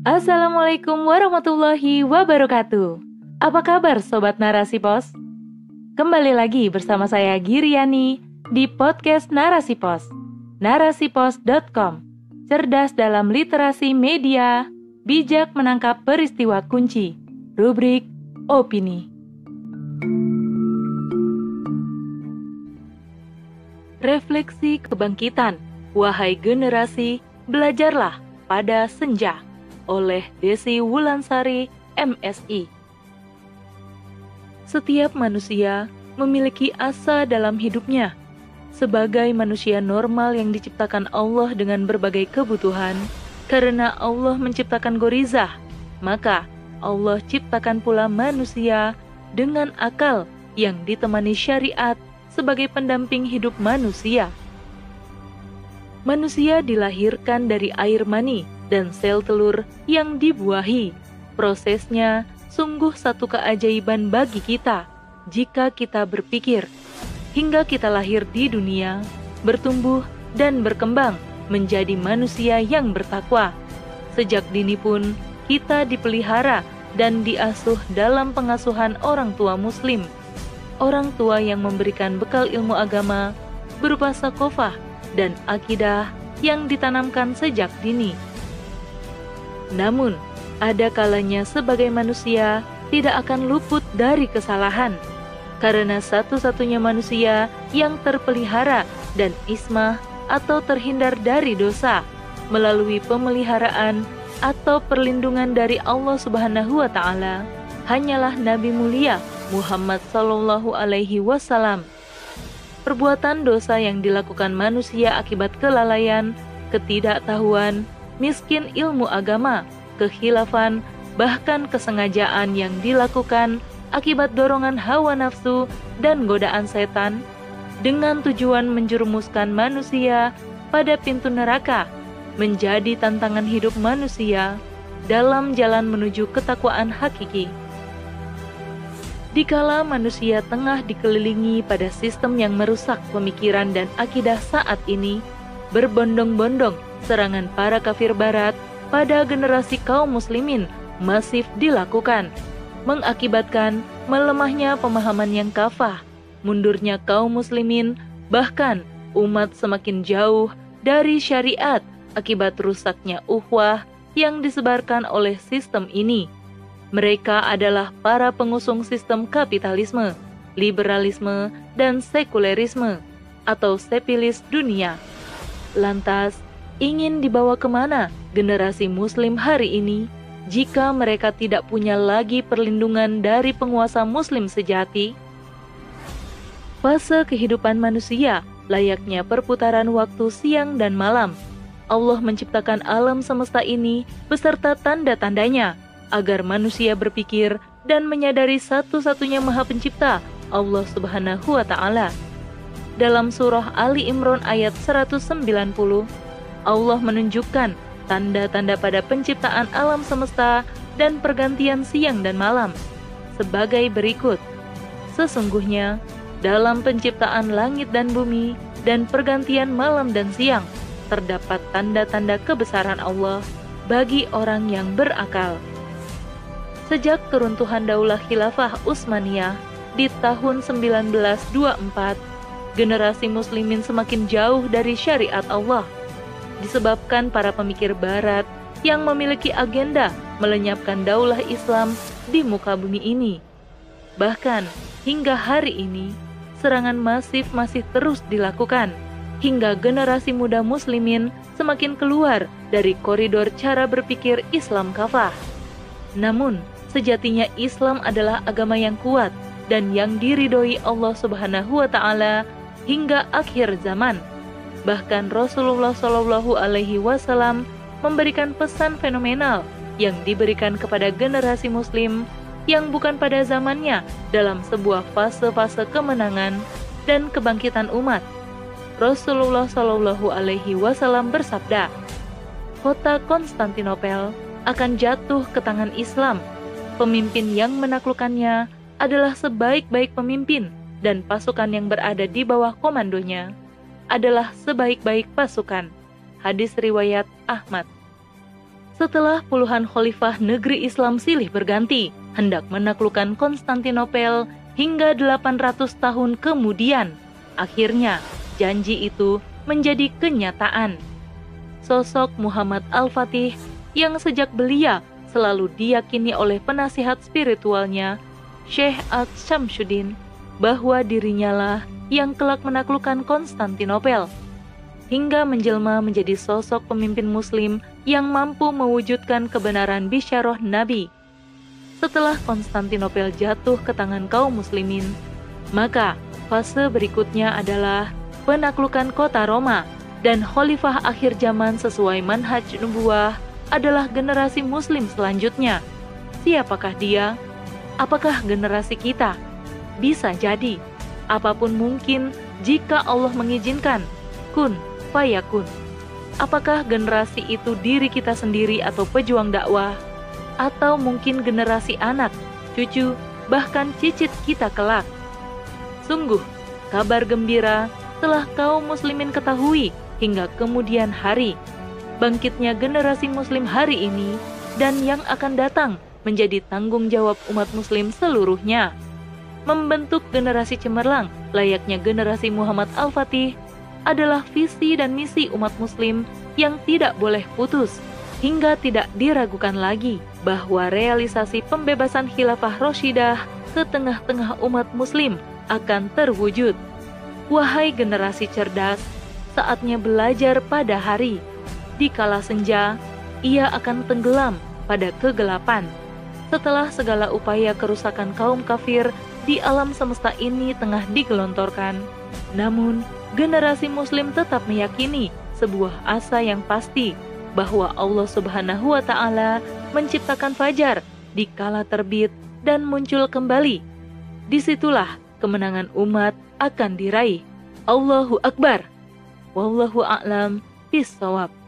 Assalamualaikum warahmatullahi wabarakatuh. Apa kabar sobat Narasi Pos? Kembali lagi bersama saya Giriani di podcast Narasi Pos. Narasipos.com. Cerdas dalam literasi media, bijak menangkap peristiwa kunci. Rubrik opini. Refleksi kebangkitan. Wahai generasi, belajarlah pada senja oleh Desi Wulansari, MSI. Setiap manusia memiliki asa dalam hidupnya. Sebagai manusia normal yang diciptakan Allah dengan berbagai kebutuhan, karena Allah menciptakan gorizah, maka Allah ciptakan pula manusia dengan akal yang ditemani syariat sebagai pendamping hidup manusia. Manusia dilahirkan dari air mani, dan sel telur yang dibuahi. Prosesnya sungguh satu keajaiban bagi kita jika kita berpikir hingga kita lahir di dunia, bertumbuh dan berkembang menjadi manusia yang bertakwa. Sejak dini pun kita dipelihara dan diasuh dalam pengasuhan orang tua muslim. Orang tua yang memberikan bekal ilmu agama berupa sakofah dan akidah yang ditanamkan sejak dini. Namun, ada kalanya sebagai manusia tidak akan luput dari kesalahan, karena satu-satunya manusia yang terpelihara dan ismah atau terhindar dari dosa melalui pemeliharaan atau perlindungan dari Allah Subhanahu wa taala hanyalah nabi mulia Muhammad sallallahu alaihi wasallam. Perbuatan dosa yang dilakukan manusia akibat kelalaian, ketidaktahuan, miskin ilmu agama, kehilafan, bahkan kesengajaan yang dilakukan akibat dorongan hawa nafsu dan godaan setan dengan tujuan menjerumuskan manusia pada pintu neraka menjadi tantangan hidup manusia dalam jalan menuju ketakwaan hakiki. Dikala manusia tengah dikelilingi pada sistem yang merusak pemikiran dan akidah saat ini, berbondong-bondong serangan para kafir barat pada generasi kaum muslimin masif dilakukan, mengakibatkan melemahnya pemahaman yang kafah, mundurnya kaum muslimin, bahkan umat semakin jauh dari syariat akibat rusaknya uhwah yang disebarkan oleh sistem ini. Mereka adalah para pengusung sistem kapitalisme, liberalisme, dan sekulerisme atau sepilis dunia. Lantas, ingin dibawa ke mana generasi muslim hari ini jika mereka tidak punya lagi perlindungan dari penguasa muslim sejati? Fase kehidupan manusia layaknya perputaran waktu siang dan malam. Allah menciptakan alam semesta ini beserta tanda-tandanya agar manusia berpikir dan menyadari satu-satunya Maha Pencipta, Allah Subhanahu wa taala. Dalam surah Ali Imran ayat 190, Allah menunjukkan tanda-tanda pada penciptaan alam semesta dan pergantian siang dan malam sebagai berikut. Sesungguhnya, dalam penciptaan langit dan bumi dan pergantian malam dan siang, terdapat tanda-tanda kebesaran Allah bagi orang yang berakal. Sejak keruntuhan Daulah Khilafah Utsmaniyah di tahun 1924, generasi muslimin semakin jauh dari syariat Allah. Disebabkan para pemikir barat yang memiliki agenda melenyapkan daulah Islam di muka bumi ini. Bahkan hingga hari ini, serangan masif masih terus dilakukan hingga generasi muda muslimin semakin keluar dari koridor cara berpikir Islam kafah. Namun, Sejatinya Islam adalah agama yang kuat dan yang diridhoi Allah Subhanahu wa taala hingga akhir zaman. Bahkan Rasulullah Shallallahu alaihi wasallam memberikan pesan fenomenal yang diberikan kepada generasi muslim yang bukan pada zamannya dalam sebuah fase-fase kemenangan dan kebangkitan umat. Rasulullah Shallallahu alaihi wasallam bersabda, "Kota Konstantinopel akan jatuh ke tangan Islam Pemimpin yang menaklukkannya adalah sebaik-baik pemimpin dan pasukan yang berada di bawah komandonya adalah sebaik-baik pasukan. Hadis riwayat Ahmad. Setelah puluhan khalifah negeri Islam silih berganti, hendak menaklukkan Konstantinopel hingga 800 tahun kemudian, akhirnya janji itu menjadi kenyataan. Sosok Muhammad Al-Fatih yang sejak belia selalu diyakini oleh penasihat spiritualnya, Syekh Al-Syamsuddin, bahwa dirinya lah yang kelak menaklukkan Konstantinopel hingga menjelma menjadi sosok pemimpin muslim yang mampu mewujudkan kebenaran bisyarah Nabi. Setelah Konstantinopel jatuh ke tangan kaum muslimin, maka fase berikutnya adalah penaklukan kota Roma dan khalifah akhir zaman sesuai manhaj nubuah adalah generasi muslim selanjutnya. Siapakah dia? Apakah generasi kita? Bisa jadi, apa pun mungkin jika Allah mengizinkan. Kun fayakun. Apakah generasi itu diri kita sendiri atau pejuang dakwah? Atau mungkin generasi anak, cucu, bahkan cicit kita kelak? Sungguh, kabar gembira telah kaum muslimin ketahui hingga kemudian hari. Bangkitnya generasi muslim hari ini dan yang akan datang menjadi tanggung jawab umat muslim seluruhnya. Membentuk generasi cemerlang layaknya generasi Muhammad Al-Fatih adalah visi dan misi umat Muslim yang tidak boleh putus, hingga tidak diragukan lagi bahwa realisasi pembebasan khilafah Roshidah ke tengah-tengah umat Muslim akan terwujud. Wahai generasi cerdas, saatnya belajar pada hari. Di kala senja, ia akan tenggelam pada kegelapan. Setelah segala upaya kerusakan kaum kafir di alam semesta ini tengah digelontorkan, namun generasi muslim tetap meyakini sebuah asa yang pasti bahwa Allah Subhanahu wa taala menciptakan fajar di kala terbit dan muncul kembali. Di situlah kemenangan umat akan diraih. Allahu Akbar. Wallahu a'lam bisawab.